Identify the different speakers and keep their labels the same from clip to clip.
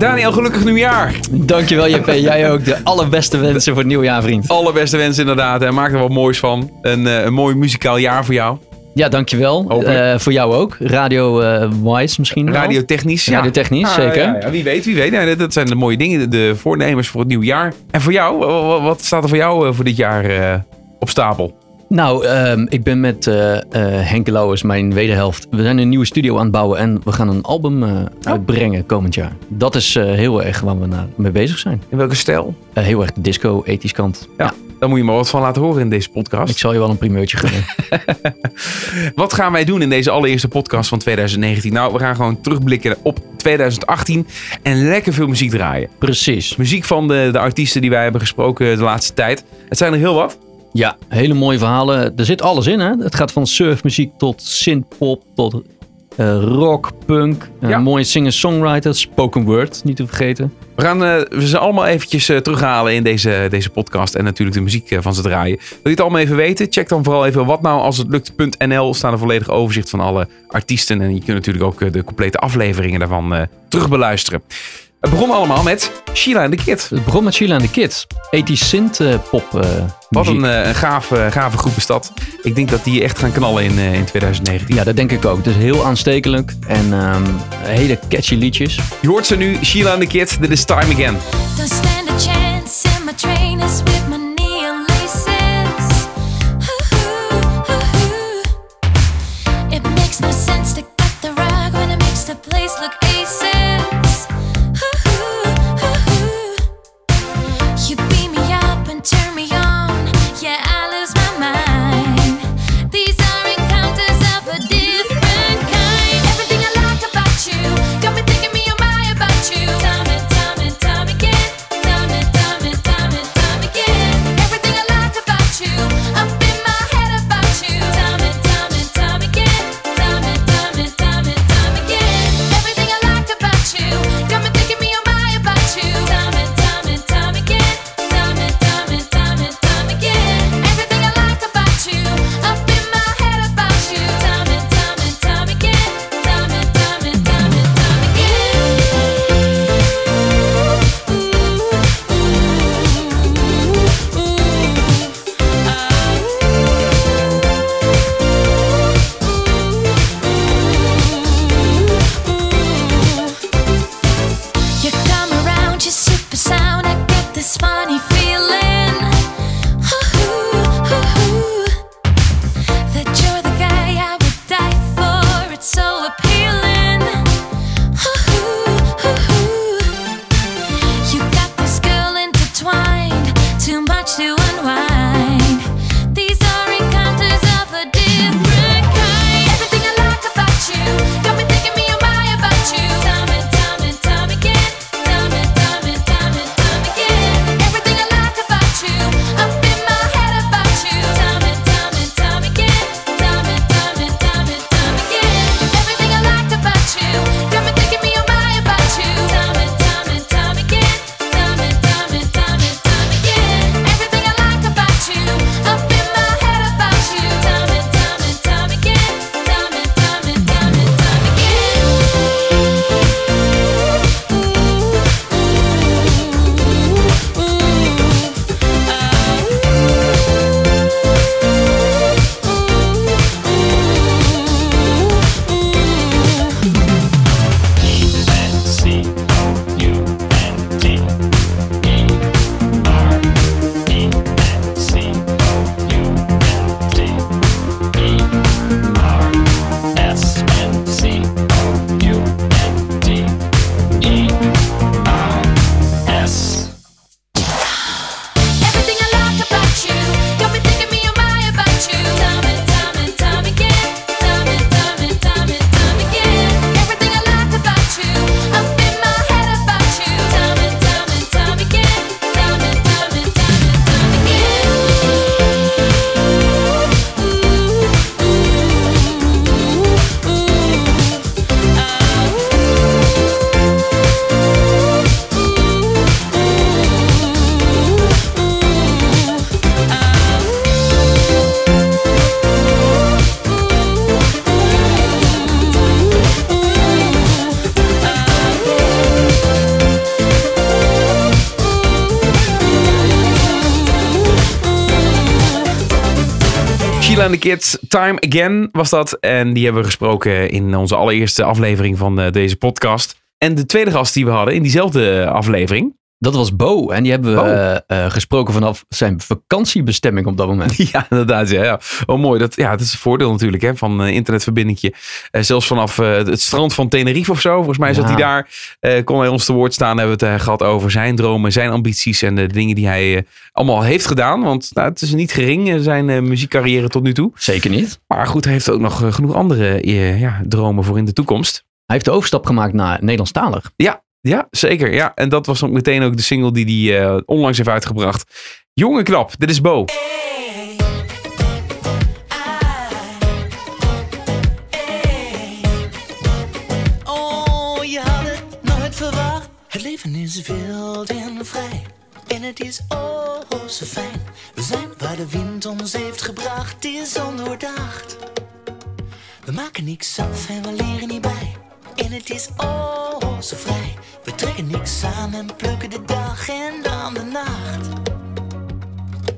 Speaker 1: Daniel, gelukkig nieuwjaar.
Speaker 2: Dankjewel JP, jij ook. De allerbeste wensen voor het nieuwjaar, vriend.
Speaker 1: Allerbeste wensen inderdaad. En maak er wat moois van. Een, uh, een mooi muzikaal jaar voor jou.
Speaker 2: Ja, dankjewel. Uh, voor jou ook. Radio-wise uh, misschien
Speaker 1: Radiotechnisch,
Speaker 2: ja. Radiotechnisch, ah, zeker.
Speaker 1: Ja, ja, wie weet, wie weet. Ja, dat zijn de mooie dingen, de voornemens voor het nieuwe jaar. En voor jou, wat staat er voor jou voor dit jaar op stapel?
Speaker 2: Nou, um, ik ben met uh, uh, Henk Lauwers, mijn wederhelft. We zijn een nieuwe studio aan het bouwen en we gaan een album uh, uitbrengen komend jaar. Dat is heel erg waar we naar, mee bezig zijn.
Speaker 1: In welke stijl?
Speaker 2: heel erg disco, ethisch kant.
Speaker 1: Ja, ja, Daar moet je maar wat van laten horen in deze podcast.
Speaker 2: Ik zal je wel een primeurtje gunnen.
Speaker 1: wat gaan wij doen in deze allereerste podcast van 2019? Nou, we gaan gewoon terugblikken op 2018 en lekker veel muziek draaien.
Speaker 2: Precies.
Speaker 1: Muziek van de, de artiesten die wij hebben gesproken de laatste tijd. Het zijn er heel wat.
Speaker 2: Ja, hele mooie verhalen. Er zit alles in, hè? Het gaat van surfmuziek tot synthpop, tot uh, rock, punk. Uh, Mooie singer-songwriter, spoken word, niet te vergeten.
Speaker 1: We gaan uh, we ze allemaal eventjes terughalen in deze, deze podcast en natuurlijk de muziek van ze draaien. Wil je het allemaal even weten? Check dan vooral even wat nou als het lukt.nl. staan een volledig overzicht van alle artiesten. En je kunt natuurlijk ook de complete afleveringen daarvan terugbeluisteren. Het begon allemaal met Sheila en de Kid.
Speaker 2: Het begon met Sheila en de Kid. 80 synth uh, pop uh,
Speaker 1: Wat een, uh, een gave, gave groep is dat. Ik denk dat die echt gaan knallen in, in 2019.
Speaker 2: Ja, dat denk ik ook. Het is heel aanstekelijk en um, hele catchy liedjes.
Speaker 1: Je hoort ze nu, Sheila en de Kid. Dit is Time Again. Don't stand a chance in my trainers with my and the Kids, Time Again was dat. En die hebben we gesproken in onze allereerste aflevering van eh, deze podcast. En de tweede gast die we hadden in diezelfde aflevering.
Speaker 2: Dat was Bo. En die hebben we eh, eh, gesproken vanaf zijn vakantiebestemming op dat moment.
Speaker 1: Ja, inderdaad. Ja, ja. Oh, mooi. Dat, ja, dat is een voordeel natuurlijk hè, van een internetverbindingje. Eh, zelfs vanaf eh, het strand van Tenerife of zo. Volgens mij zat
Speaker 2: Ja.
Speaker 1: hij daar. eh, kon hij ons te woord staan. Hebben we het eh, gehad over zijn dromen, zijn ambities en de dingen die hij eh, allemaal heeft gedaan. Want nou, het is niet gering, eh, zijn eh, muziekcarrière tot nu toe.
Speaker 2: Zeker niet.
Speaker 1: Maar goed, hij heeft ook nog eh, genoeg andere eh, ja, dromen voor in de toekomst.
Speaker 2: Hij heeft de overstap gemaakt naar Nederlandstalig.
Speaker 1: Ja, zeker. Ja. En dat was ook meteen ook de single die hij eh, onlangs heeft uitgebracht. Jonge knap, dit is Bo.
Speaker 3: Oh, het nooit verwacht. Het leven is wild en vrij. En het is oh zo fijn. We zijn waar de wind ons heeft gebracht. Het is ondoordacht. We maken niks af en we leren niet bij. En het is oh zo vrij. Trekken niks aan en plukken de dag en dan de nacht.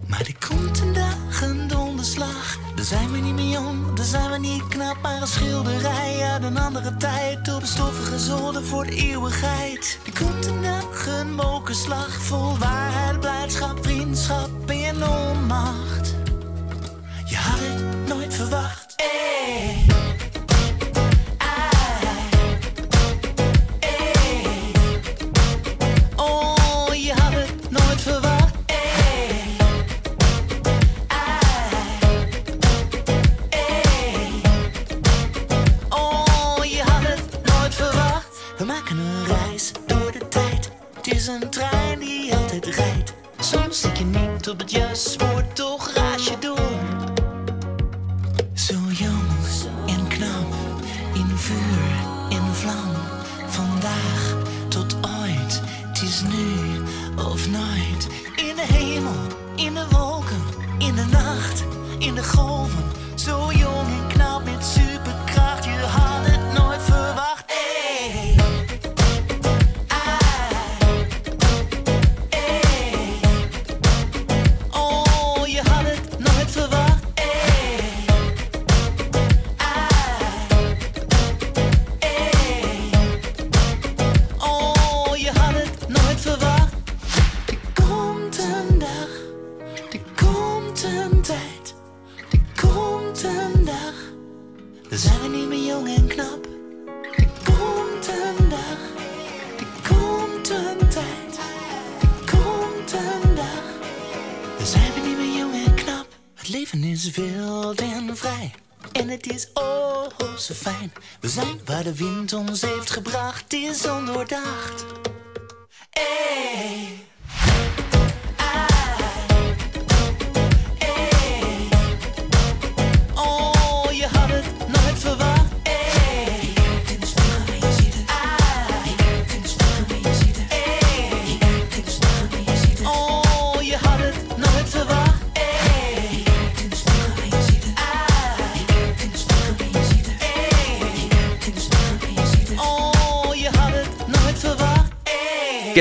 Speaker 3: Maar er komt een dag, een donderslag. Dan zijn we niet meer jong, dan zijn we niet knap. Maar een schilderij uit een andere tijd. Op stoffige zolder voor de eeuwigheid. Er komt een dag, een mokerslag. Vol waarheid, blijdschap, vriendschap en onmacht. Je had het nooit verwacht. Hey. Leven is wild en vrij. En het is oh zo fijn. We zijn waar de wind ons heeft gebracht. Is ondoordacht. Hey.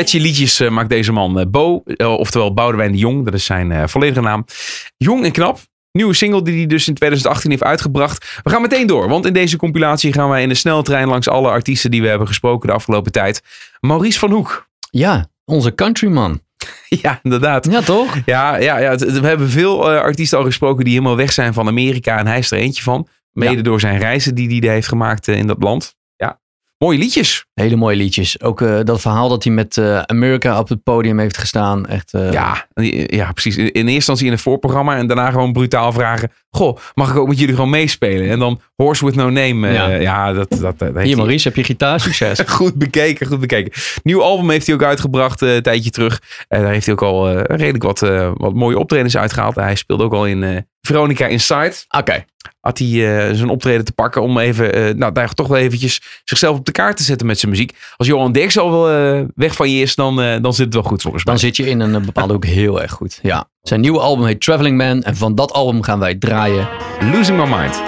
Speaker 1: Catchy liedjes eh, maakt deze man eh, Bo, eh, oftewel Boudewijn de Jong. Dat is zijn volledige naam. Jong en knap. Nieuwe single die hij dus in 2018 heeft uitgebracht. We gaan meteen door, want in deze compilatie gaan wij in de sneltrein langs alle artiesten die we hebben gesproken de afgelopen tijd. Maurice van Hoek.
Speaker 2: Ja, onze countryman.
Speaker 1: Ja, inderdaad.
Speaker 2: Ja, toch?
Speaker 1: Ja, ja, ja we hebben veel artiesten al gesproken die helemaal weg zijn van Amerika. En hij is er eentje van. Mede
Speaker 2: Ja.
Speaker 1: door zijn reizen die hij heeft gemaakt in dat land. Mooie liedjes.
Speaker 2: Hele mooie liedjes. Ook eh, dat verhaal dat hij met eh America op het podium heeft gestaan. Echt, eh,
Speaker 1: Ja, ja, precies. In eerste instantie in het voorprogramma en daarna gewoon brutaal vragen. Goh, mag ik ook met jullie gewoon meespelen? En dan Horse with No Name.
Speaker 2: Ja.
Speaker 1: ja. dat, dat, dat heeft
Speaker 2: Hier Maurice, heb je gitaar? Succes.
Speaker 1: Goed bekeken, goed bekeken. Nieuw album heeft hij ook uitgebracht een tijdje terug. Eh, daar heeft hij ook al redelijk wat, wat mooie optredens uitgehaald. Hij speelde ook al in Veronica Inside.
Speaker 2: Oké.
Speaker 1: Had hij eh, zijn optreden te pakken om even, eh, nou daar toch wel eventjes zichzelf op de kaart te zetten met zijn muziek. Als Johan Derks al wel eh, weg van je is, dan, dan zit het wel goed volgens mij.
Speaker 2: Dan zit je in een bepaalde hoek heel erg goed. Ja. Zijn nieuwe album heet Traveling Man. En van dat album gaan wij draaien.
Speaker 1: Losing My Mind.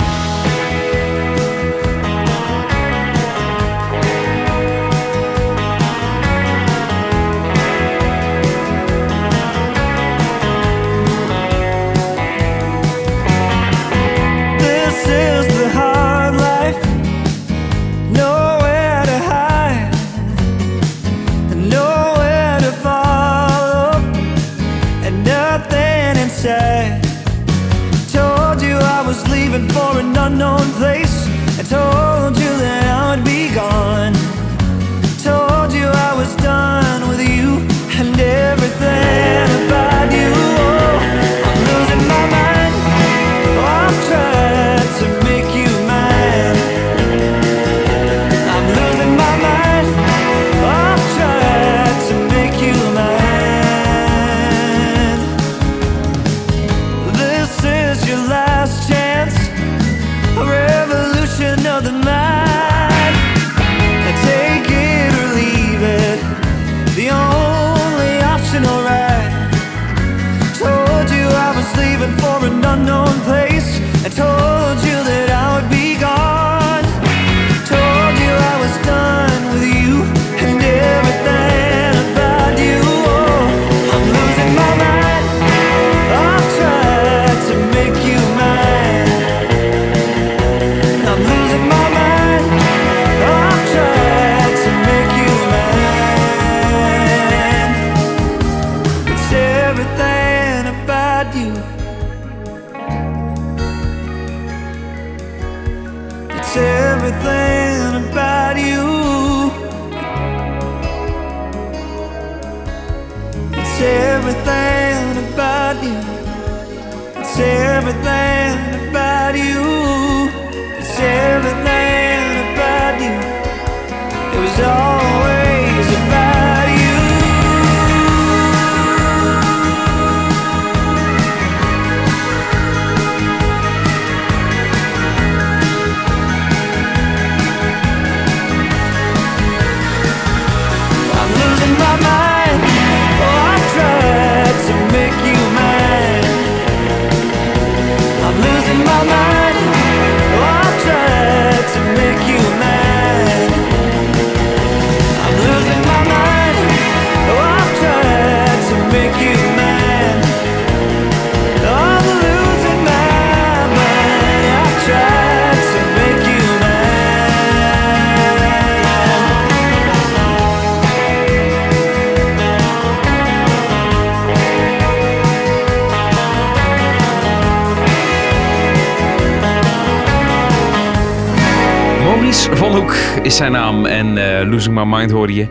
Speaker 4: Is
Speaker 1: zijn naam en eh, Losing My Mind hoorde je.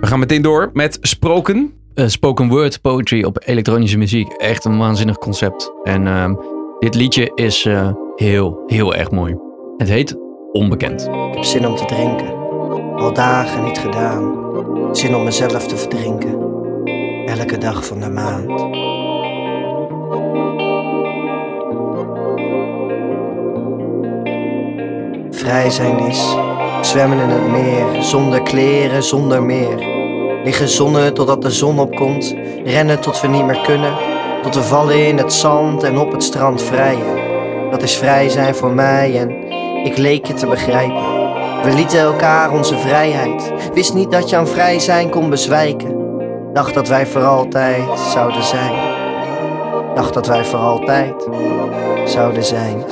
Speaker 1: We gaan meteen door met Sproken.
Speaker 2: Eh, spoken word poetry op elektronische muziek. Echt een waanzinnig concept. En ehm, dit liedje is eh, heel, heel erg mooi. Het heet Onbekend.
Speaker 5: Ik heb zin om te drinken. Al dagen niet gedaan. Zin om mezelf te verdrinken. Elke dag van de maand. Vrij zijn is zwemmen in het meer. Zonder kleren, zonder meer. Liggen zonnen totdat de zon opkomt. Rennen tot we niet meer kunnen. Tot we vallen in het zand en op het strand vrijen. Dat is vrij zijn voor mij en ik leek je te begrijpen. We lieten elkaar onze vrijheid. Wist niet dat je aan vrij zijn kon bezwijken. Dacht dat wij voor altijd zouden zijn. Dacht dat wij voor altijd zouden zijn.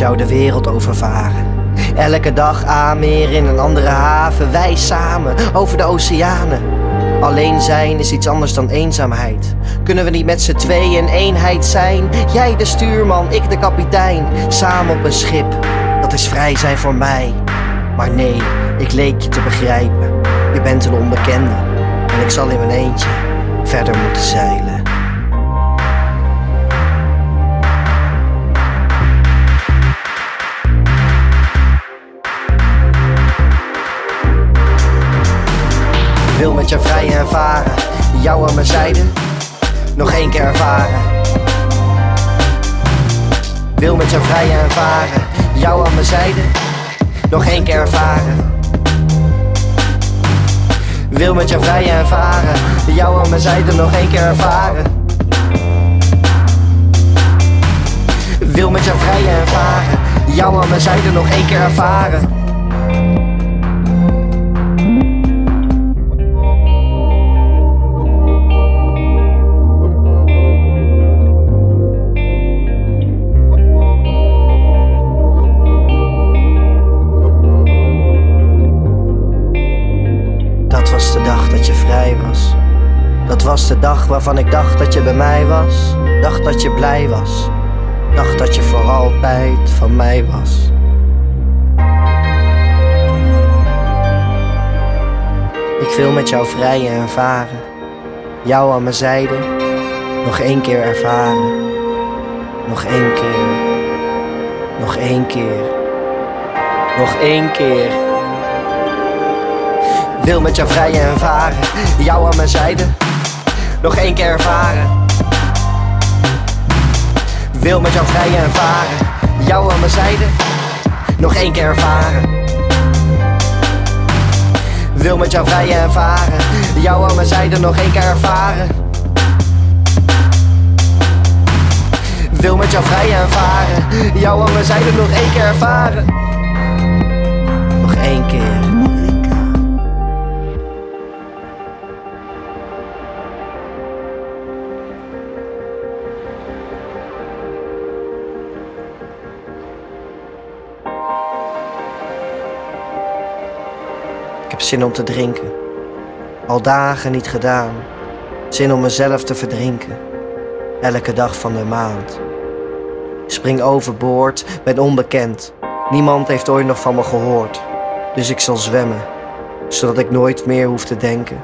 Speaker 5: Jou de wereld overvaren. Elke dag aanmeer in een andere haven. Wij samen over de oceanen. Alleen zijn is iets anders dan eenzaamheid. Kunnen we niet met z'n tweeën een eenheid zijn? Jij de stuurman, ik de kapitein. Samen op een schip, dat is vrij zijn voor mij. Maar nee, ik leek je te begrijpen. Je bent een onbekende. En ik zal in mijn eentje verder moeten zeilen. Wil met je vrij en varen, jou aan mijn zijde, nog één keer ervaren. Wil met je vrij en varen, jou aan mijn zijde, nog één keer ervaren. Wil met je vrij en varen, jou aan mijn zijde nog één keer ervaren. Wil met jou vrij en varen, jou aan mijn zijde nog één keer ervaren. De dag waarvan ik dacht dat je bij mij was. Dacht dat je blij was. Dacht dat je voor altijd van mij was. Ik wil met jou vrijen en varen. Jou aan mijn zijde. Nog één keer ervaren. Nog één keer. Nog één keer. Nog één keer. Wil met jou vrijen en varen. Jou aan mijn zijde. Nog één keer ervaren. Wil met jou vrijen en varen. Jou aan mijn zijde. Nog één keer ervaren. Wil met jou vrijen en varen. Jou aan mijn zijde nog één keer ervaren. Wil met jou vrijen en varen. Jou aan mijn zijde nog één keer ervaren. Nog één keer. Zin om te drinken. Al dagen niet gedaan. Zin om mezelf te verdrinken. Elke dag van de maand. Spring overboord, ben onbekend. Niemand heeft ooit nog van me gehoord. Dus ik zal zwemmen, zodat ik nooit meer hoef te denken.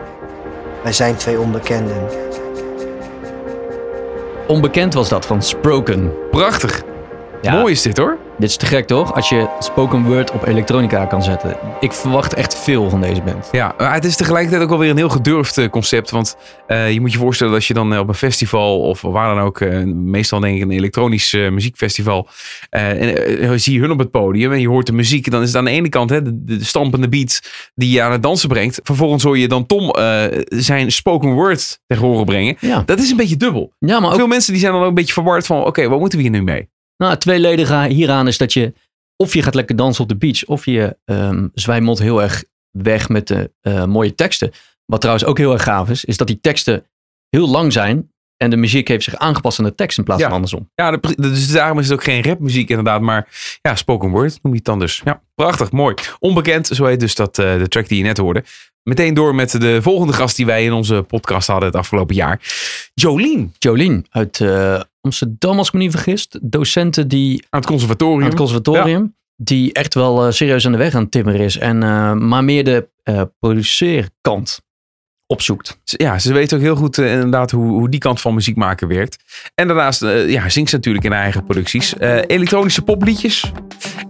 Speaker 5: Wij zijn twee onbekenden.
Speaker 2: Onbekend was dat van Sproken.
Speaker 1: Prachtig.
Speaker 2: Ja.
Speaker 1: Mooi is dit hoor.
Speaker 2: Dit is te gek toch? Als je spoken word op elektronica kan zetten. Ik verwacht echt veel van deze band.
Speaker 1: Ja, maar het is tegelijkertijd ook alweer een heel gedurfd eh, concept. Want eh, je moet je voorstellen als je dan eh, op een festival of waar dan ook, meestal denk ik een elektronisch muziekfestival, en, zie je hun op het podium en je hoort de muziek. Dan is het aan de ene kant hè, de, de stampende beat die je aan het dansen brengt. Vervolgens hoor je dan Tom zijn spoken word tegen horen brengen.
Speaker 2: Ja,
Speaker 1: Dat is een beetje dubbel.
Speaker 2: ja maar ook
Speaker 1: Veel mensen die zijn dan ook een beetje verward van, oké, wat moeten we hier nu mee?
Speaker 2: Nou, het tweeledige hieraan is dat je of je gaat lekker dansen op de beach, of je zwijmelt heel erg weg met de eh, mooie teksten. Wat trouwens ook heel erg gaaf is, is dat die teksten heel lang zijn en de muziek heeft zich aangepast aan de tekst in plaats
Speaker 1: Ja.
Speaker 2: van andersom.
Speaker 1: Ja, de- dus daarom is het ook geen rapmuziek inderdaad, maar ja, spoken word noem je het dan dus. Ja, prachtig, mooi. Onbekend, zo heet dus dat, eh, de track die je net hoorde. Meteen door met de volgende gast die wij in onze podcast hadden het afgelopen jaar. Jolien,
Speaker 2: Jolien uit eh, Amsterdam, als ik me niet vergis. Docenten die
Speaker 1: aan het conservatorium.
Speaker 2: aan het conservatorium. Die echt wel eh, serieus aan de weg aan het timmeren is. En, eh, maar meer de eh produceerkant opzoekt.
Speaker 1: Ja, ze weet ook heel goed eh, inderdaad hoe, hoe die kant van muziek maken werkt. En daarnaast eh, ja, zingt ze natuurlijk in haar eigen producties. Eh, elektronische popliedjes.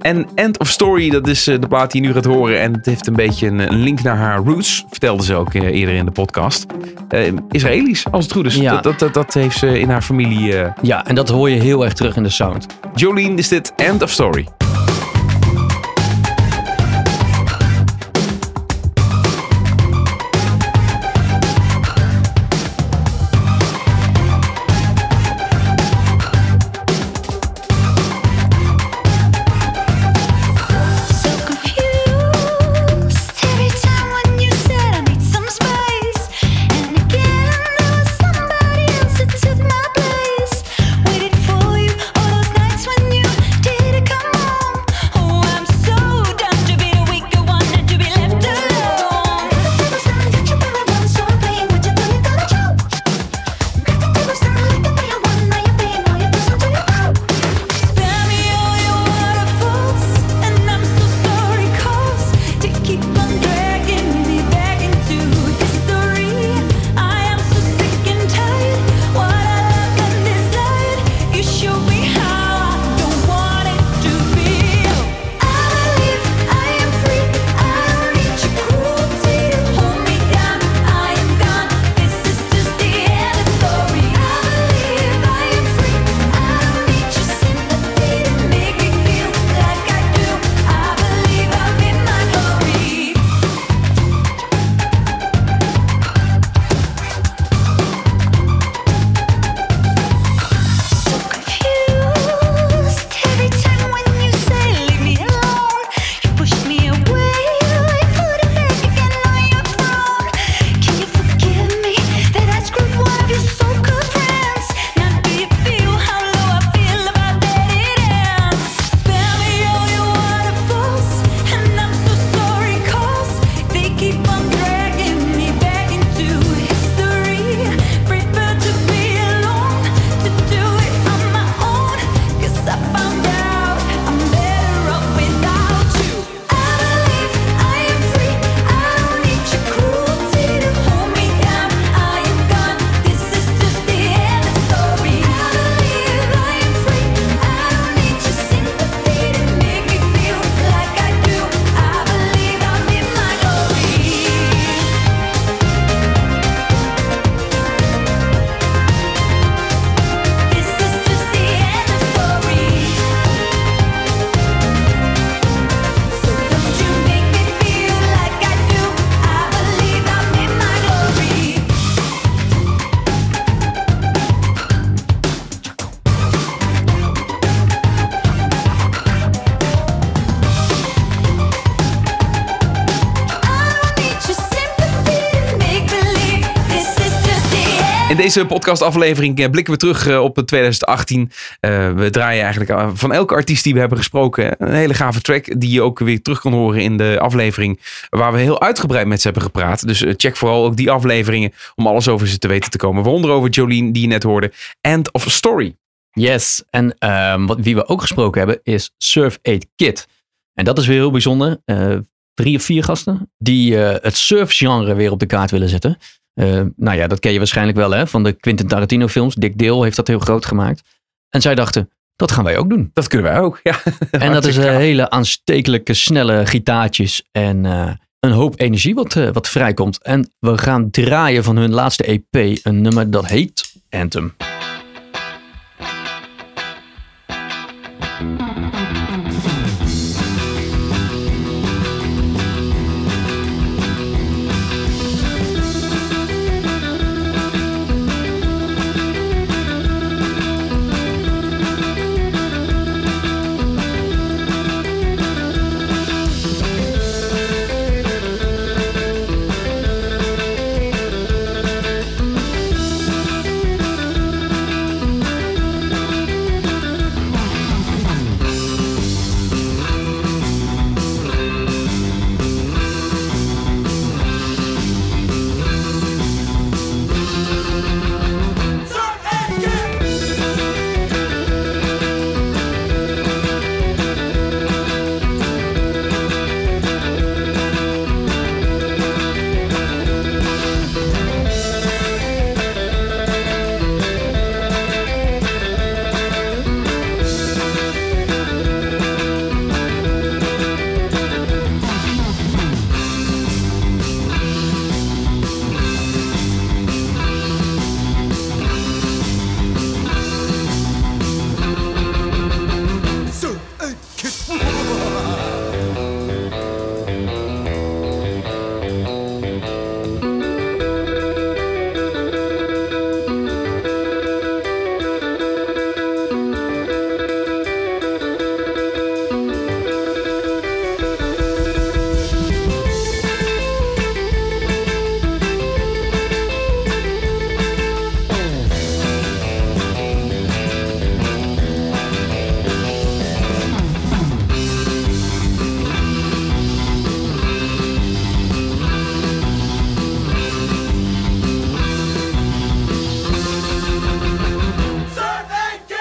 Speaker 1: En End of Story, dat is de plaat die je nu gaat horen. En het heeft een beetje een, een link naar haar roots. Vertelde ze ook eerder in de podcast. Israëlisch, als het goed is.
Speaker 2: Ja.
Speaker 1: Dat, dat, dat, dat heeft ze in haar familie.
Speaker 2: Ja, en dat hoor je heel erg terug in de sound.
Speaker 1: Jolien is dit End of Story. In deze podcastaflevering eh, blikken we terug eh, op 2018. Eh, we draaien eigenlijk van elke artiest die we hebben gesproken een hele gave track die je ook weer terug kan horen in de aflevering waar we heel uitgebreid met ze hebben gepraat. Dus check vooral ook die afleveringen om alles over ze te weten te komen. Waaronder over Jolene die je net hoorde. End of Story.
Speaker 2: Yes, en ehm, wat, wie we ook gesproken hebben is Surf 8 Kid. En dat is weer heel bijzonder. Drie of vier gasten die het surfgenre weer op de kaart willen zetten. Eh, nou ja, dat ken je waarschijnlijk wel hè, van de Quentin Tarantino films. Dick Dale heeft dat heel groot gemaakt. En zij dachten, dat gaan wij ook doen.
Speaker 1: Dat kunnen wij ook. Ja.
Speaker 2: En dat is
Speaker 1: Hartstikke
Speaker 2: eh, hele aanstekelijke, snelle gitaartjes en eh, een hoop energie wat, wat vrijkomt. En we gaan draaien van hun laatste EP een nummer dat heet Anthem.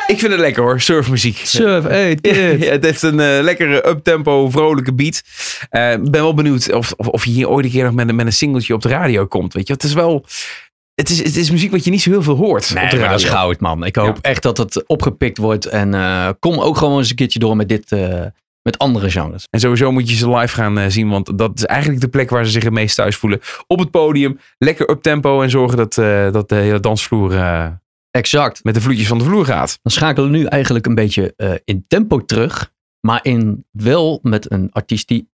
Speaker 1: Ik vind het lekker hoor, surfmuziek.
Speaker 2: Surf 8
Speaker 1: Ja,
Speaker 2: Kid.
Speaker 1: het heeft een eh, lekkere uptempo, vrolijke beat. Eh, Ik ben wel benieuwd of, of, of je hier ooit een keer nog met, een- met een singeltje op de radio komt. Weet je, het is wel. Het is, het is muziek wat je niet zo heel veel hoort.
Speaker 2: Nee,
Speaker 1: op de
Speaker 2: maar dat is
Speaker 1: radio.
Speaker 2: goud, man. Ik hoop
Speaker 1: Ja.
Speaker 2: echt dat het opgepikt wordt. En eh, kom ook gewoon eens een keertje door met dit, eh, met andere genres.
Speaker 1: En sowieso moet je ze live gaan zien, want dat is eigenlijk de plek waar ze zich het meest thuis voelen. Op het podium, lekker uptempo en zorgen dat, eh, dat de hele dansvloer eh,
Speaker 2: Exact.
Speaker 1: met de vloedjes van de vloer gaat.
Speaker 2: Dan schakelen we nu eigenlijk een beetje eh, in tempo terug. Maar in wel met een artiest die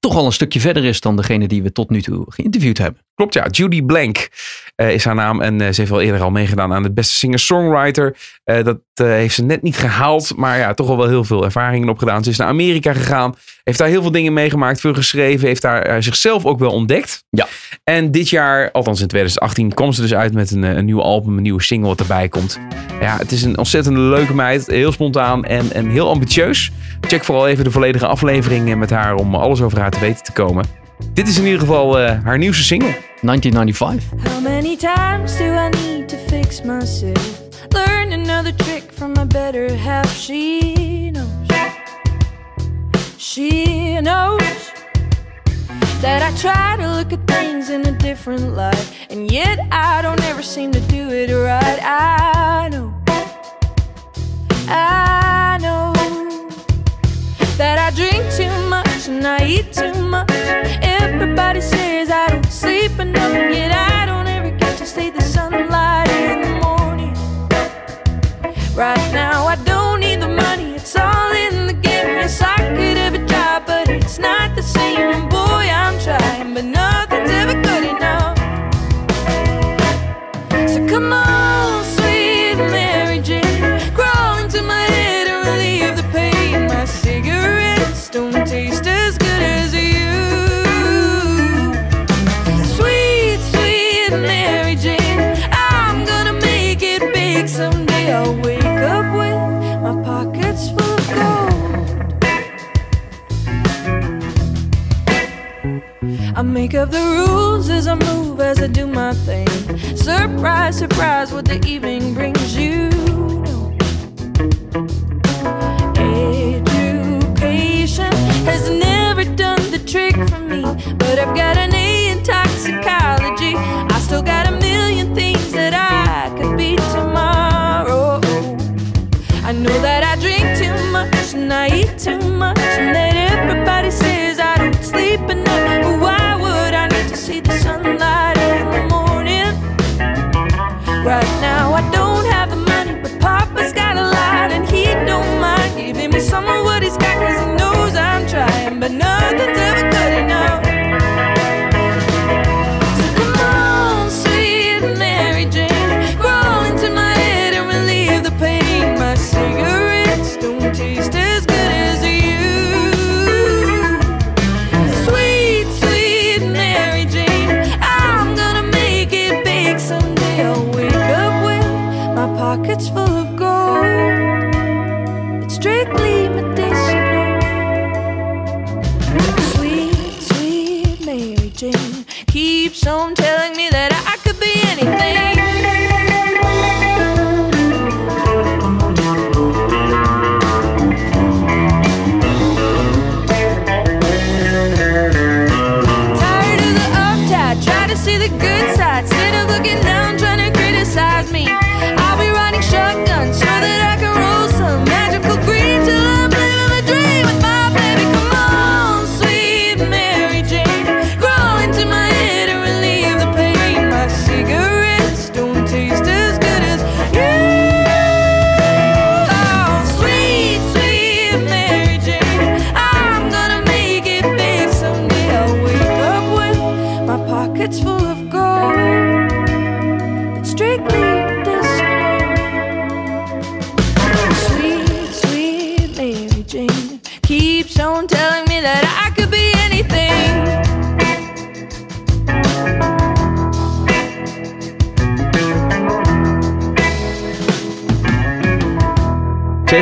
Speaker 2: toch al een stukje verder is dan degene die we tot nu toe geïnterviewd hebben.
Speaker 1: Klopt, ja. Judy Blank eh, is haar naam. En eh, ze heeft wel eerder al meegedaan aan de beste singer-songwriter. Eh, dat heeft ze net niet gehaald. Maar ja, toch al wel heel veel ervaringen opgedaan. Ze is naar Amerika gegaan. Heeft daar heel veel dingen meegemaakt. Veel geschreven. Heeft daar zichzelf ook wel ontdekt.
Speaker 2: Ja.
Speaker 1: En dit jaar, althans in 2018, kwam ze dus uit met een, een nieuw album. Een nieuwe single wat erbij komt. Ja, het is een ontzettend leuke meid. Heel spontaan en, en heel ambitieus. Check vooral even de volledige aflevering met haar om alles over haar te weten te komen. Dit is in ieder geval eh, haar nieuwste single.
Speaker 2: 1995.
Speaker 6: How many times do I need to fix myself? Learn another trick from my better half. She knows. She knows that I try to look at things in a different light, and yet I don't ever seem to do it right. I know. I and I eat too much. Everybody says I don't sleep enough, yet I don't ever get to see the sunlight in the morning. Right now, I don't need the money, it's all in the game. Yes, I could a job, but it's not the same. And boy, I'm trying, but nothing's ever good enough. So come on, of the rules as I move, as I do my thing. Surprise, surprise, what the evening brings you. Pockets full of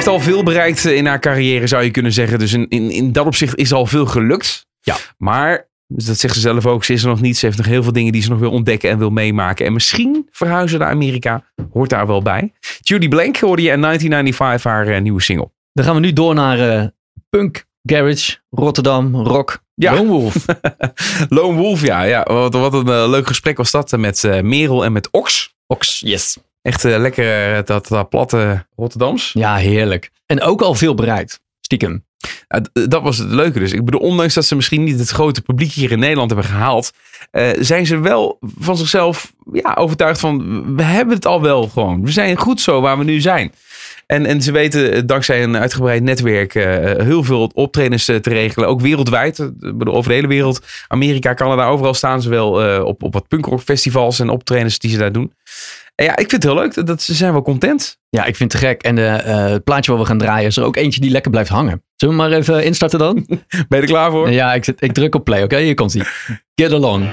Speaker 1: heeft al veel bereikt in haar carrière, zou je kunnen zeggen. Dus in, in, in dat opzicht is al veel gelukt.
Speaker 2: Ja.
Speaker 1: Maar, dus dat zegt ze zelf ook, ze is er nog niet. Ze heeft nog heel veel dingen die ze nog wil ontdekken en wil meemaken. En misschien verhuizen naar Amerika. Hoort daar wel bij. Judy Blank hoorde je in 1995 haar eh, nieuwe single.
Speaker 2: Dan gaan we nu door naar eh, punk, garage, Rotterdam, rock,
Speaker 1: Ja.
Speaker 2: Lone Wolf.
Speaker 1: Lone Wolf, ja. ja wat, wat een eh, leuk gesprek was dat eh, met eh, Merel en met Ox.
Speaker 2: Ox, yes.
Speaker 1: Echt eh, lekker eh, dat, dat platte Rotterdams.
Speaker 2: Ja, heerlijk. En ook al veel bereikt. Stiekem.
Speaker 1: D- dat was het leuke dus. Ik bedoel, ondanks dat ze misschien niet het grote publiek hier in Nederland hebben gehaald, eh, zijn ze wel van zichzelf ja, overtuigd van, we hebben het al wel gewoon. We zijn goed zo waar we nu zijn. En, en ze weten eh, dankzij een uitgebreid netwerk eh, heel veel optredens eh, te regelen. Ook wereldwijd. Eh, over de hele wereld. Amerika, Canada, overal staan ze wel eh, op, op wat punkrockfestivals en optredens die ze daar doen. En ja, ik vind het heel leuk. Dat, dat ze zijn wel content.
Speaker 2: Ja, ik vind het gek. En eh, het plaatje wat we gaan draaien is er ook eentje die lekker blijft hangen. Zullen we maar even instarten dan?
Speaker 1: Ben je er klaar voor?
Speaker 2: ja, ik, zit, ik druk op play. Oké, hier komt hij. Get along.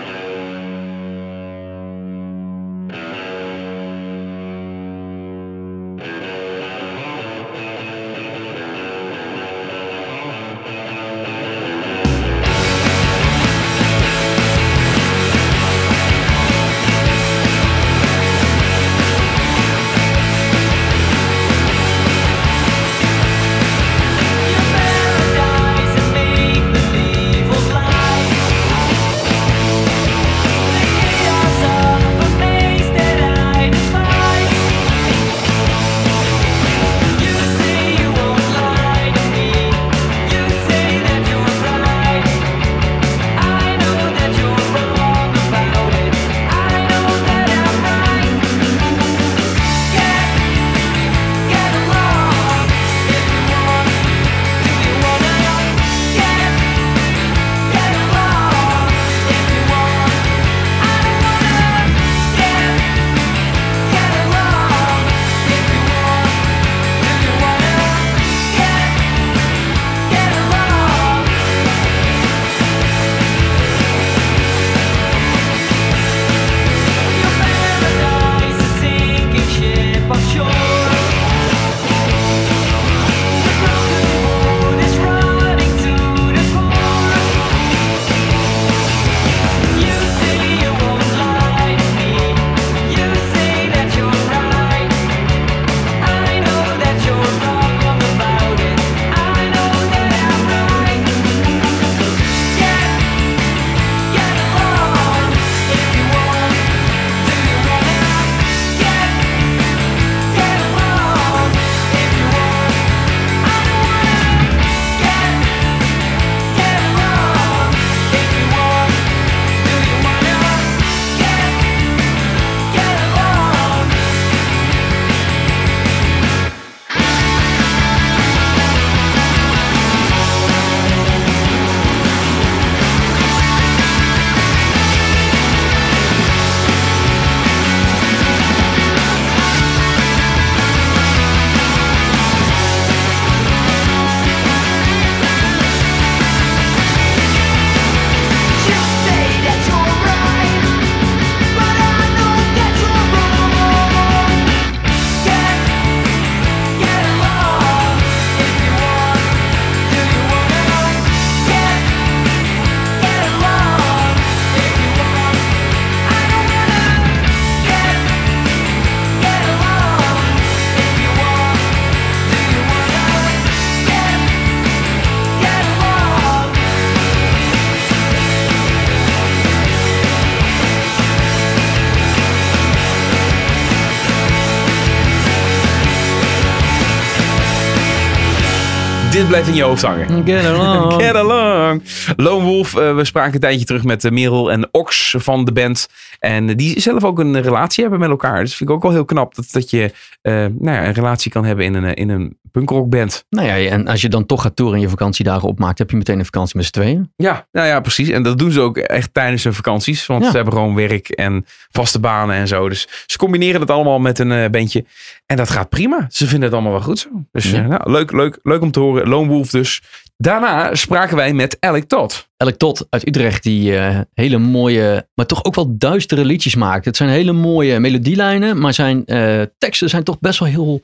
Speaker 1: Blijft in je hoofd hangen.
Speaker 7: Get along.
Speaker 1: Get along. Lone Wolf, eh, we spraken een tijdje terug met eh, Merel en Ox van de band. En die zelf ook een relatie hebben met elkaar. Dus vind ik ook wel heel knap dat, dat je eh, nou ja, een relatie kan hebben in een, in een punkrockband.
Speaker 7: Nou ja, en als je dan toch gaat toeren en je vakantiedagen opmaakt, heb je meteen een vakantie met z'n tweeën.
Speaker 1: Ja, nou ja, precies. En dat doen ze ook echt tijdens hun vakanties. Want
Speaker 7: Ja.
Speaker 1: ze hebben gewoon werk en vaste banen en zo. Dus ze combineren het allemaal met een bandje. En dat gaat prima. Ze vinden het allemaal wel goed zo. Dus
Speaker 7: Ja.
Speaker 1: nou, leuk, leuk, leuk om te horen. Lone Wolf dus. Daarna spraken wij met Alec Todd.
Speaker 7: Alec Todd uit Utrecht die eh, hele mooie, maar toch ook wel duistere liedjes maakt. Het zijn hele mooie melodielijnen, maar zijn eh, teksten zijn toch best wel heel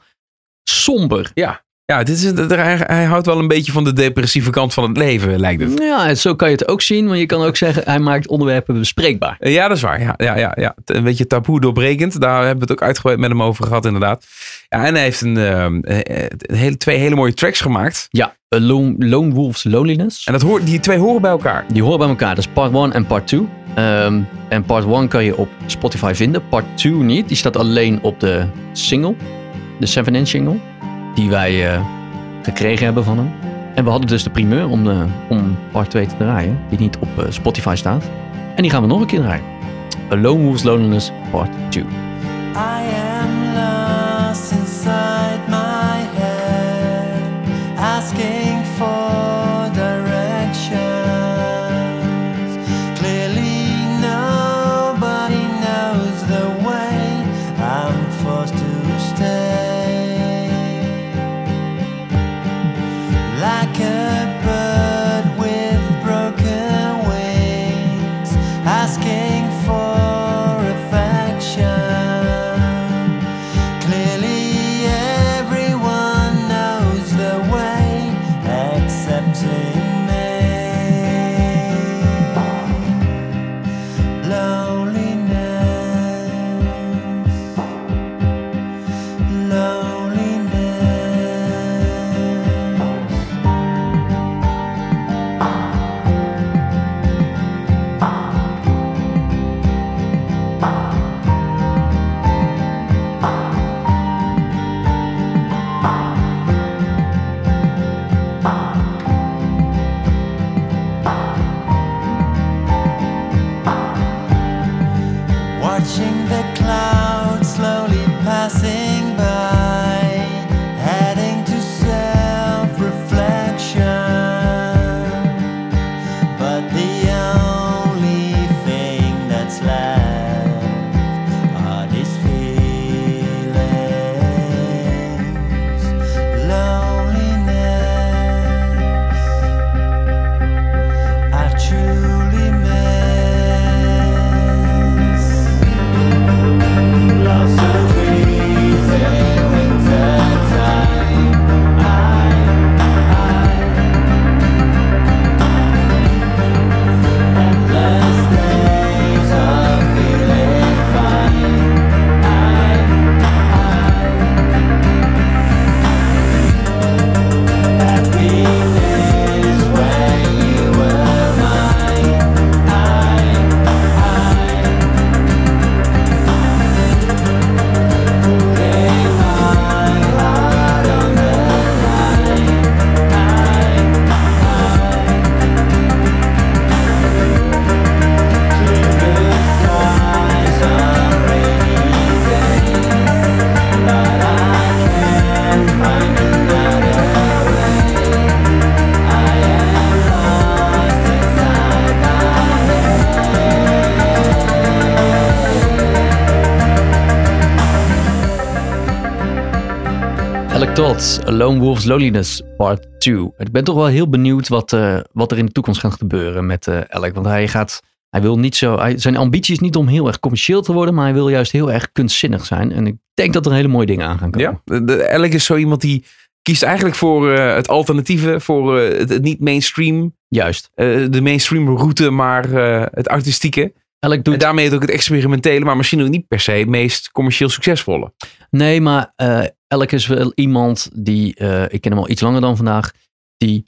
Speaker 7: somber.
Speaker 1: Ja, dit is, hij, hij houdt wel een beetje van de depressieve kant van het leven, lijkt het.
Speaker 7: Ja, zo kan je het ook zien, maar je kan ook zeggen, hij maakt onderwerpen bespreekbaar.
Speaker 1: Ja, dat is waar. Ja, ja, ja, ja. Een beetje taboe doorbrekend. Daar hebben we het ook uitgebreid met hem over gehad, inderdaad. Ja, en hij heeft een, ehm, eh, eh, een hele, twee hele mooie tracks gemaakt.
Speaker 7: Ja, Lone, Lone Wolf's Loneliness.
Speaker 1: En dat hoort, die twee horen bij elkaar.
Speaker 7: Die horen bij elkaar. Dat is part 1 en part 2. Ehm, en part 1 kan je op Spotify vinden. Part 2 niet. Die staat alleen op de single. De 7-inch single. Die wij eh, gekregen hebben van hem. En we hadden dus de primeur om, de, om part 2 te draaien. Die niet op eh, Spotify staat. En die gaan we nog een keer draaien. A Lone Wolf's Loneliness part 2. Lone Wolf's Loneliness Part 2. Ik ben toch wel heel benieuwd wat, eh, wat er in de toekomst gaat gebeuren met eh Alec. Want hij gaat, hij wil niet zo, hij, zijn ambitie is niet om heel erg commercieel te worden, maar hij wil juist heel erg kunstzinnig zijn. En ik denk dat er hele mooie dingen aan gaan komen.
Speaker 1: Ja, de, Alec is zo iemand die kiest eigenlijk voor eh, het alternatieve, voor het, het niet mainstream,
Speaker 7: Juist.
Speaker 1: de mainstream route, maar het artistieke. En
Speaker 7: doet,
Speaker 1: daarmee ook het experimentele, maar misschien ook niet per se het meest commercieel succesvolle.
Speaker 7: nee, maar eh Alec is wel iemand die, eh, ik ken hem al iets langer dan vandaag, die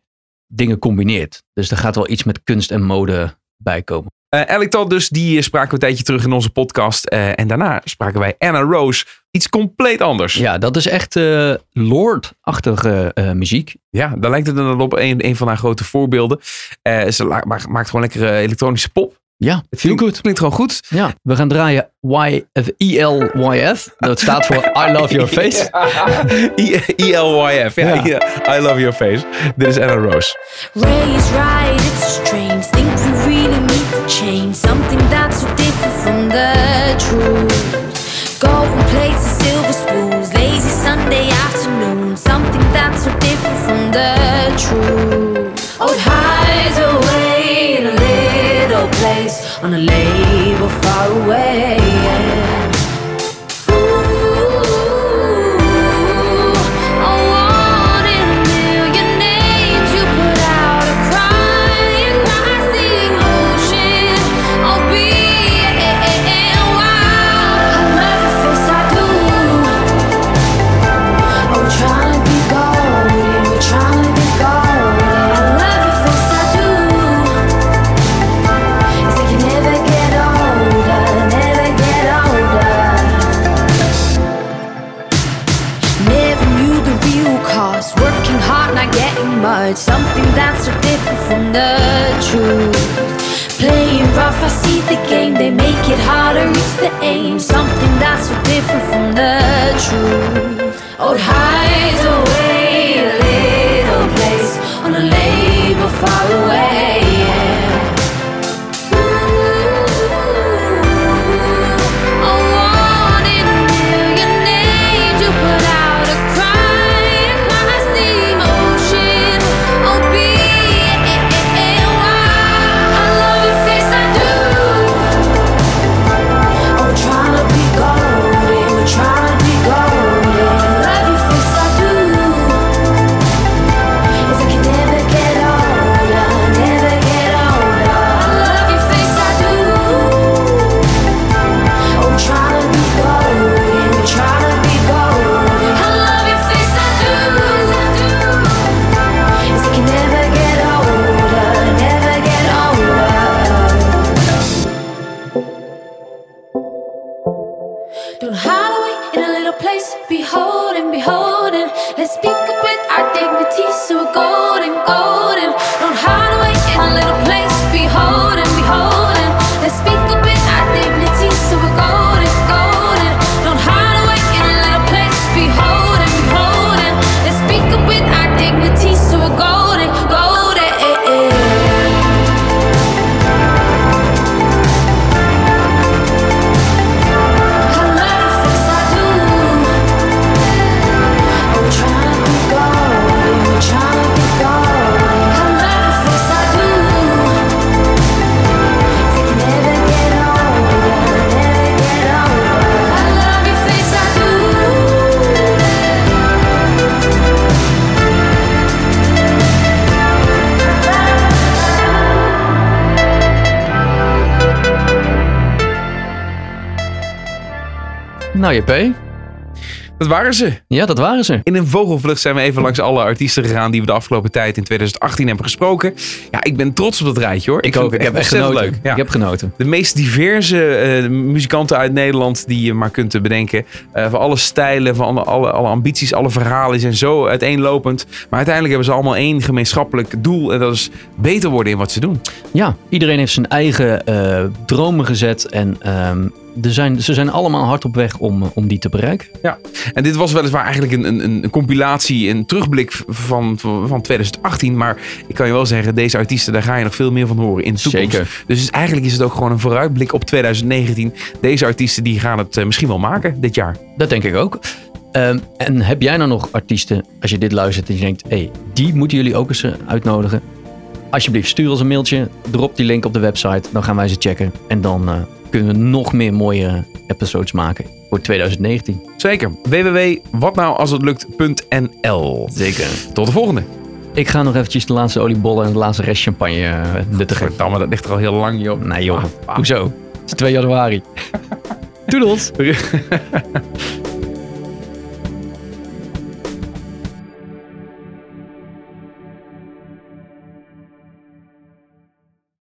Speaker 7: dingen combineert. Dus er gaat wel iets met kunst en mode bij komen.
Speaker 1: Eh Alec Todd dus, die eh, spraken we een tijdje terug in onze podcast. Eh, en daarna spraken wij Anna Rose. Iets compleet anders.
Speaker 2: Ja, dat is echt eh Lord-achtige eh, muziek.
Speaker 1: Ja, daar lijkt het dan op een, een van haar grote voorbeelden. Eh, ze la- ma- maakt gewoon lekkere elektronische pop.
Speaker 2: Ja,
Speaker 1: Het klinkt-
Speaker 2: good.
Speaker 1: Klinkt gewoon goed.
Speaker 2: Ja, we gaan draaien Y, of ELYF. Dat staat voor I Love Your Face.
Speaker 1: I- E-L-Y-F. Ja,
Speaker 2: Ja.
Speaker 1: I love your face. Dit is Anna Rose.
Speaker 8: Ray is right, it's a strange. Think we really need to change something that's so different from the truth. Golden plates and silver spoons, lazy Sunday afternoon. Something that's so different from the truth. Oh, it on a label far away.
Speaker 2: JP.
Speaker 1: Dat waren ze.
Speaker 2: Ja, dat waren ze.
Speaker 1: In een vogelvlucht zijn we even langs alle artiesten gegaan die we de afgelopen tijd in 2018 hebben gesproken. Ja, ik ben trots op dat rijtje hoor.
Speaker 2: Ik, ook. Ik heb echt genoten.
Speaker 1: leuk. Ja.
Speaker 2: Ik heb genoten.
Speaker 1: De meest diverse eh, muzikanten uit Nederland die je maar kunt bedenken. Eh, van alle stijlen, van alle, alle, alle ambities, alle verhalen zijn zo uiteenlopend. Maar uiteindelijk hebben ze allemaal één gemeenschappelijk doel. En dat is beter worden in wat ze doen.
Speaker 2: Ja, iedereen heeft zijn eigen eh, dromen gezet. En ehm, er zijn, ze zijn allemaal hard op weg om, om die te bereiken.
Speaker 1: En dit was weliswaar eigenlijk een, een, een compilatie, een terugblik van, van, van 2018. Maar ik kan je wel zeggen, deze artiesten, daar ga je nog veel meer van horen in de toekomst.
Speaker 2: Zeker.
Speaker 1: Dus eigenlijk is het ook gewoon een vooruitblik op 2019. Deze artiesten die gaan het eh, misschien wel maken dit jaar.
Speaker 2: Dat denk ik ook. Ehm, en heb jij nou nog artiesten, als je dit luistert en je denkt, hé, hey, die moeten jullie ook eens eh, uitnodigen? Alsjeblieft, stuur ons een mailtje, drop die link op de website, dan gaan wij ze checken. En dan eh, kunnen we nog meer mooie episodes maken voor 2019.
Speaker 1: Zeker. www.watnoualshetlukt.nl
Speaker 2: Zeker.
Speaker 1: Tot de volgende.
Speaker 2: Ik ga nog eventjes de laatste oliebollen en de laatste rest champagne uh, nuttigen.
Speaker 1: Verdamme, dat ligt er al heel lang, joh.
Speaker 2: Nee joh,
Speaker 1: Ah,
Speaker 2: hoezo? Het is 2 januari. Doedels!